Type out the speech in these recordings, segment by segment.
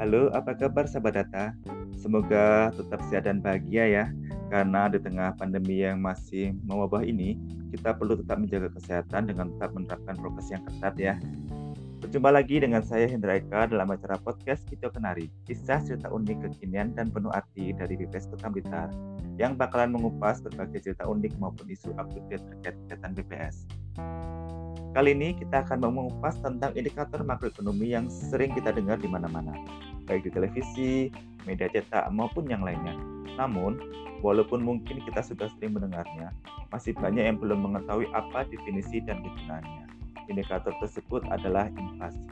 Halo, apa kabar sahabat data? Semoga tetap sehat dan bahagia ya. Karena di tengah pandemi yang masih mewabah ini, kita perlu tetap menjaga kesehatan dengan tetap menerapkan prokes yang ketat ya. Berjumpa lagi dengan saya Hendra Eka dalam acara podcast Kicau Kenari, kisah cerita unik kekinian dan penuh arti dari BPS Kota Blitar yang bakalan mengupas berbagai cerita unik maupun isu update terkait kegiatan BPS. Kali ini kita akan mengupas tentang indikator makroekonomi yang sering kita dengar di mana-mana, baik di televisi, media cetak, maupun yang lainnya. Namun, walaupun mungkin kita sudah sering mendengarnya, masih banyak yang belum mengetahui apa definisi dan kegunaannya. Indikator tersebut adalah inflasi.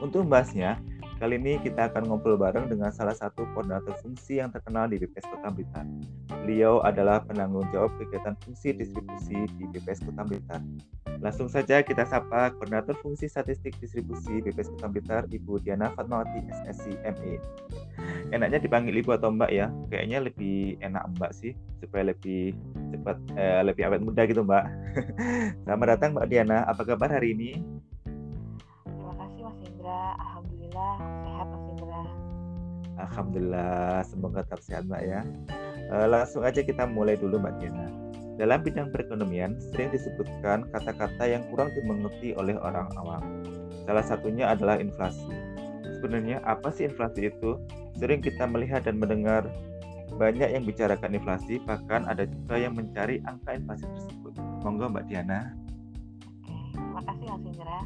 Untuk membahasnya, Kali ini kita akan ngobrol bareng dengan salah satu koordinator fungsi yang terkenal di BPS Kota Blitar. Beliau adalah penanggung jawab kegiatan fungsi distribusi di BPS Kota Blitar. Langsung saja kita sapa Koordinator Fungsi Statistik Distribusi BPS Kota Blitar, Ibu Diana Fatmawati SSC ME. Enaknya dipanggil Ibu atau Mbak ya? Kayaknya lebih enak Mbak sih, supaya lebih cepat, eh, lebih awet muda gitu Mbak. Selamat datang Mbak Diana, apa kabar hari ini? Terima kasih Mas Indra, Alhamdulillah sehat Mas Indra. Alhamdulillah, semoga tetap sehat Mbak ya. Uh, langsung aja kita mulai dulu Mbak Diana. Dalam bidang perekonomian, sering disebutkan kata-kata yang kurang dimengerti oleh orang awam. Salah satunya adalah inflasi. Sebenarnya apa sih inflasi itu? Sering kita melihat dan mendengar banyak yang bicarakan inflasi, bahkan ada juga yang mencari angka inflasi tersebut. Monggo Mbak Diana. Terima kasih Mas Indra.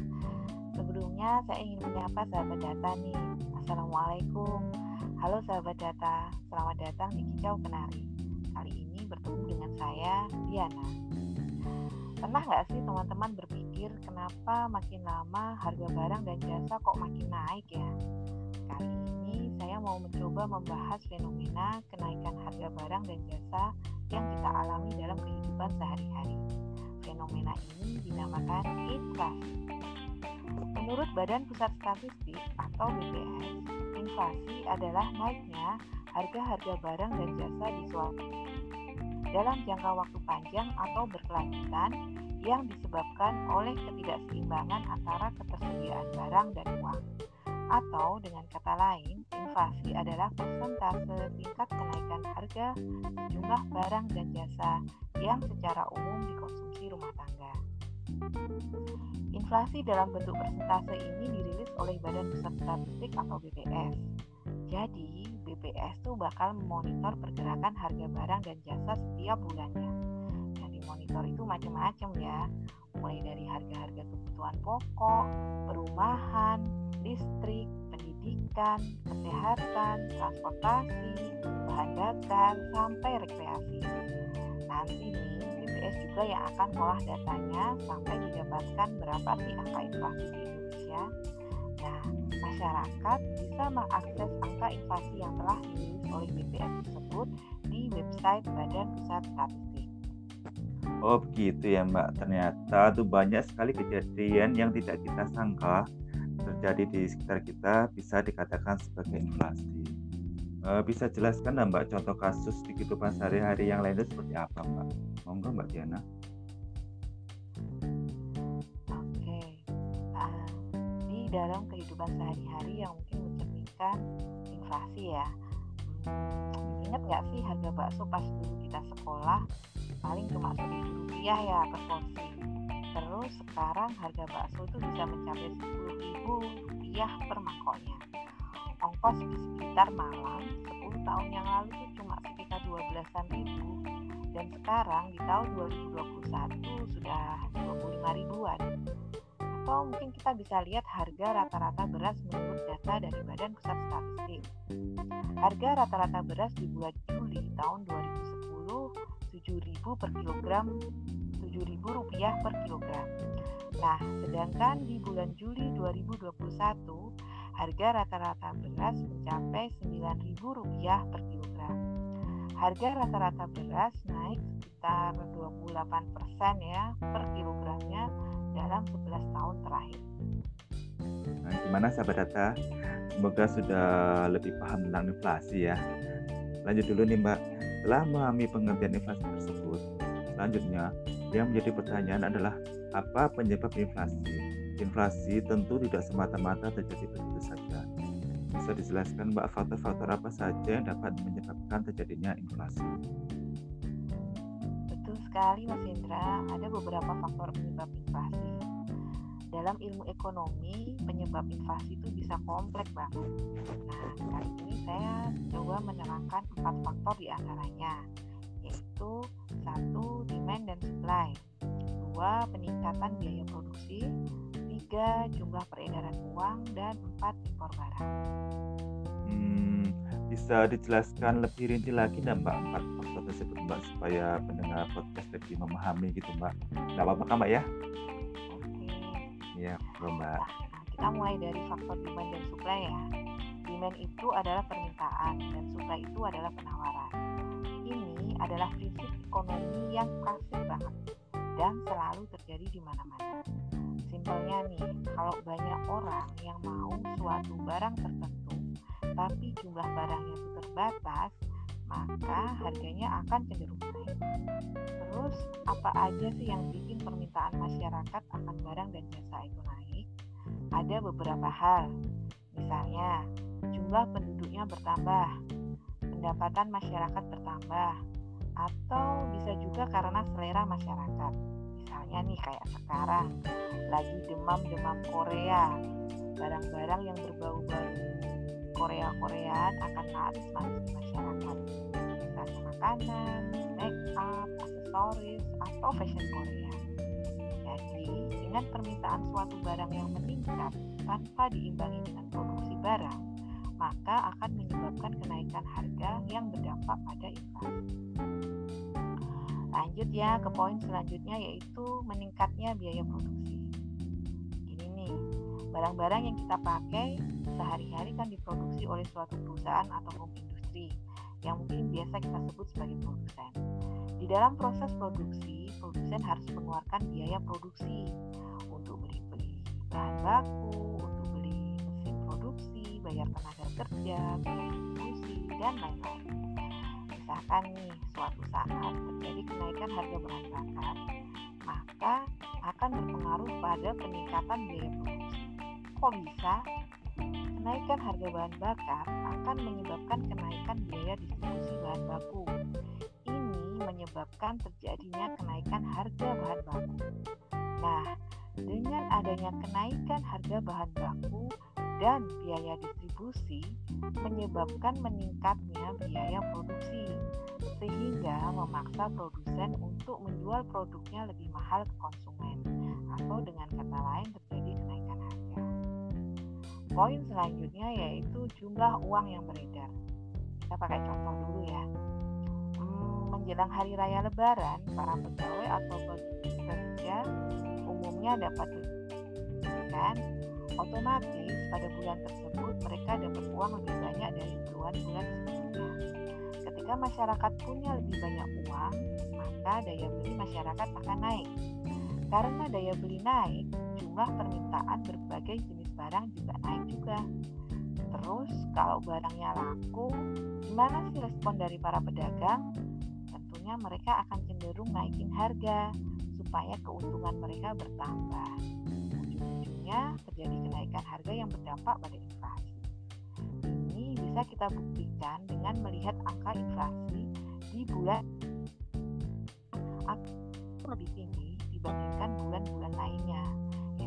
Sebelumnya saya ingin menyapa sahabat data nih. Assalamualaikum. Halo sahabat data, selamat datang di Kicau Kenari. Bertemu dengan saya, Diana. Pernah nggak sih teman-teman berpikir kenapa makin lama harga barang dan jasa kok makin naik ya? Kali ini saya mau mencoba membahas fenomena kenaikan harga barang dan jasa yang kita alami dalam kehidupan sehari-hari. Fenomena ini dinamakan inflasi. Menurut Badan Pusat Statistik atau BPS, inflasi adalah naiknya harga-harga barang dan jasa di suatu dalam jangka waktu panjang atau berkelanjutan yang disebabkan oleh ketidakseimbangan antara ketersediaan barang dan uang. Atau dengan kata lain, inflasi adalah persentase tingkat kenaikan harga sejumlah barang dan jasa yang secara umum dikonsumsi rumah tangga. Inflasi dalam bentuk persentase ini dirilis oleh Badan Pusat Statistik atau BPS. Jadi, BPS tuh bakal memonitor pergerakan harga barang dan jasa setiap bulannya. Yang dimonitor itu macam-macam ya, mulai dari harga-harga kebutuhan pokok, perumahan, listrik, pendidikan, kesehatan, transportasi, bahan bakar, sampai rekreasi. Nanti nih, BPS juga yang akan olah datanya sampai didapatkan berapa sih angka inflasi di Indonesia. Nah, masyarakat bisa mengakses angka inflasi yang telah dirilis oleh BPS tersebut di website Badan Pusat Statistik. Oh begitu ya Mbak, ternyata tuh banyak sekali kejadian yang tidak kita sangka terjadi di sekitar kita bisa dikatakan sebagai inflasi. Uh, bisa jelaskan Mbak contoh kasus di kehidupan sehari-hari yang lain itu seperti apa Mbak? Monggo Mbak Diana. Dalam kehidupan sehari-hari yang mungkin mencerminkan inflasi ya. Hmm, ingat nggak sih harga bakso pas dulu kita sekolah paling cuma seribu rupiah ya per porsi. Terus sekarang harga bakso itu bisa mencapai sepuluh ribu rupiah per mangkoknya. Ongkos di sekitar Malang 10 tahun yang lalu itu cuma sekitar 12-an ribu dan sekarang di tahun 2021 sudah 25 ribuan atau mungkin kita bisa lihat harga rata-rata beras menurut data dari Badan Pusat Statistik harga rata-rata beras di bulan Juli tahun 2010 7.000 per kilogram 7.000 rupiah per kilogram nah sedangkan di bulan Juli 2021 harga rata-rata beras mencapai Rp9.000 per kilogram. Harga rata-rata beras naik sekitar 28% ya per kilogramnya dalam 11 tahun terakhir. Nah, gimana sahabat data? Semoga sudah lebih paham tentang inflasi ya. Lanjut dulu nih Mbak. Setelah memahami pengertian inflasi tersebut, selanjutnya yang menjadi pertanyaan adalah apa penyebab inflasi? Inflasi tentu tidak semata-mata terjadi begitu saja. Bisa dijelaskan Mbak faktor-faktor apa saja yang dapat menyebabkan terjadinya inflasi? Betul sekali Mas Indra, ada beberapa faktor penyebab inflasi. Dalam ilmu ekonomi, penyebab inflasi itu bisa kompleks banget. Nah, kali ini saya coba menerangkan empat faktor di antaranya, yaitu satu demand dan supply, dua peningkatan biaya produksi, tiga jumlah peredaran uang, dan empat impor barang. Hmm, bisa dijelaskan lebih rinci lagi nggak Mbak empat faktor tersebut Mbak supaya pendengar podcast lebih memahami gitu Mbak. Nggak apa-apa kan Mbak ya? Iya, kita mulai dari faktor demand dan supply ya. Demand itu adalah permintaan dan supply itu adalah penawaran. Ini adalah prinsip ekonomi yang klasik banget dan selalu terjadi di mana-mana. Simpelnya nih, kalau banyak orang yang mau suatu barang tertentu, tapi jumlah barangnya itu terbatas, maka harganya akan cenderung naik. Terus, apa aja sih yang bikin permintaan masyarakat akan barang dan jasa itu naik? Ada beberapa hal, misalnya jumlah penduduknya bertambah, pendapatan masyarakat bertambah, atau bisa juga karena selera masyarakat misalnya nih kayak sekarang lagi demam-demam Korea barang-barang yang berbau-bau Korea-Koreaan akan laris manis masyarakat misalnya makanan, make up, aksesoris, atau fashion Korea jadi dengan permintaan suatu barang yang meningkat tanpa diimbangi dengan produksi barang maka akan menyebabkan kenaikan harga yang berdampak pada inflasi. Lanjut ya ke poin selanjutnya yaitu meningkatnya biaya produksi. Barang-barang yang kita pakai sehari-hari kan diproduksi oleh suatu perusahaan atau industri yang mungkin biasa kita sebut sebagai produsen. Di dalam proses produksi, produsen harus mengeluarkan biaya produksi untuk beli-beli bahan baku, untuk beli mesin produksi, bayar tenaga kerja, bayar distribusi, dan lain-lain. Misalkan nih, suatu saat terjadi kenaikan harga bahan bakar, maka akan berpengaruh pada peningkatan biaya produksi. Kok bisa? Kenaikan harga bahan bakar akan menyebabkan kenaikan biaya distribusi bahan baku. Ini menyebabkan terjadinya kenaikan harga bahan baku. Nah, dengan adanya kenaikan harga bahan baku dan biaya distribusi menyebabkan meningkatnya biaya produksi sehingga memaksa produsen untuk menjual produknya lebih mahal ke konsumen atau dengan kata lain terjadi. Poin selanjutnya yaitu jumlah uang yang beredar. Kita pakai contoh dulu ya. Hmm, menjelang hari raya lebaran, para pegawai atau pekerja umumnya dapat kan otomatis pada bulan tersebut mereka dapat uang lebih banyak dari bulan-bulan sebelumnya. Ketika masyarakat punya lebih banyak uang, maka daya beli masyarakat akan naik. Karena daya beli naik, jumlah permintaan berbagai jenis barang juga naik juga. Terus kalau barangnya laku, gimana sih respon dari para pedagang? Tentunya mereka akan cenderung naikin harga supaya keuntungan mereka bertambah ujung terjadi kenaikan harga yang berdampak pada inflasi. Ini bisa kita buktikan dengan melihat angka inflasi di bulan lebih tinggi dibandingkan bulan-bulan lainnya.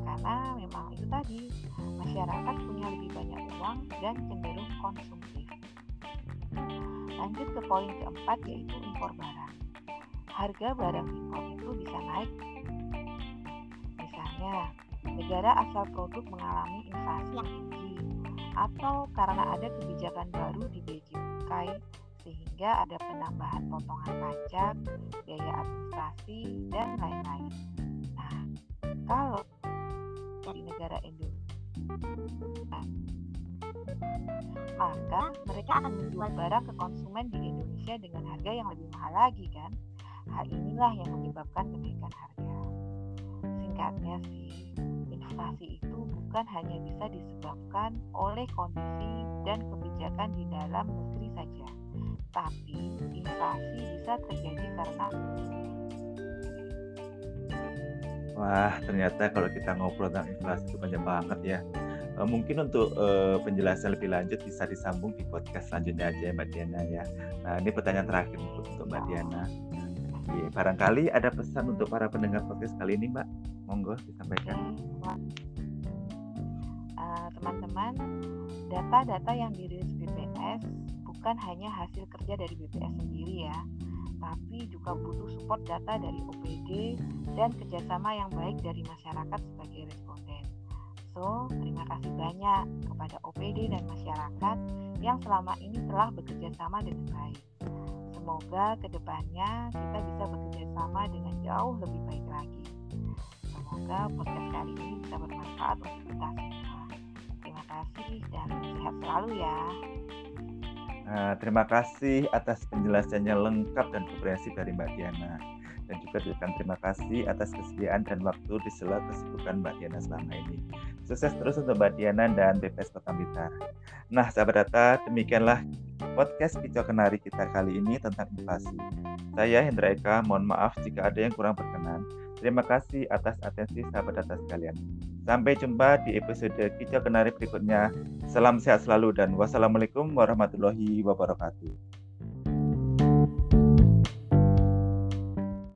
Karena memang itu tadi masyarakat punya lebih banyak uang dan cenderung konsumtif. Lanjut ke poin keempat yaitu impor barang. Harga barang impor itu bisa naik. Misalnya, negara asal produk mengalami inflasi yang tinggi atau karena ada kebijakan baru di Cukai sehingga ada penambahan potongan pajak, biaya administrasi, dan lain-lain. Nah, kalau di negara Indonesia, maka mereka akan menjual barang ke konsumen di Indonesia dengan harga yang lebih mahal lagi kan? Hal inilah yang menyebabkan kenaikan harga. Singkatnya sih, inflasi itu bukan hanya bisa disebabkan oleh kondisi dan kebijakan di dalam negeri saja, tapi inflasi bisa terjadi karena Wah, ternyata kalau kita ngobrol tentang inflasi itu banyak banget ya. Uh, mungkin untuk uh, penjelasan lebih lanjut bisa disambung di podcast selanjutnya aja ya Mbak Diana ya. Nah ini pertanyaan terakhir untuk, untuk Mbak Diana. Oke, barangkali ada pesan untuk para pendengar podcast kali ini Mbak, monggo disampaikan. teman-teman, data-data yang dirilis BPS bukan hanya hasil kerja dari BPS sendiri ya, tapi juga butuh support data dari OPD dan kerjasama yang baik dari masyarakat sebagai responden. So, terima kasih banyak kepada OPD dan masyarakat yang selama ini telah bekerja sama dengan baik. Semoga ke depannya kita bisa bekerja sama dengan jauh lebih baik lagi. Semoga podcast kali ini bisa bermanfaat untuk kita semua. Terima kasih dan sehat selalu ya. Nah, terima kasih atas penjelasannya lengkap dan komprehensif dari Mbak Diana. Dan juga berikan terima kasih atas kesediaan dan waktu di sela kesibukan Mbak Diana selama ini. Sukses terus untuk Mbak Diana dan BPS Kota Blitar. Nah, sahabat data, demikianlah podcast Kicau Kenari kita kali ini tentang inflasi. Saya Hendra Eka, mohon maaf jika ada yang kurang berkenan. Terima kasih atas atensi sahabat data sekalian. Sampai jumpa di episode Kicau Kenari berikutnya. Salam sehat selalu dan wassalamualaikum warahmatullahi wabarakatuh.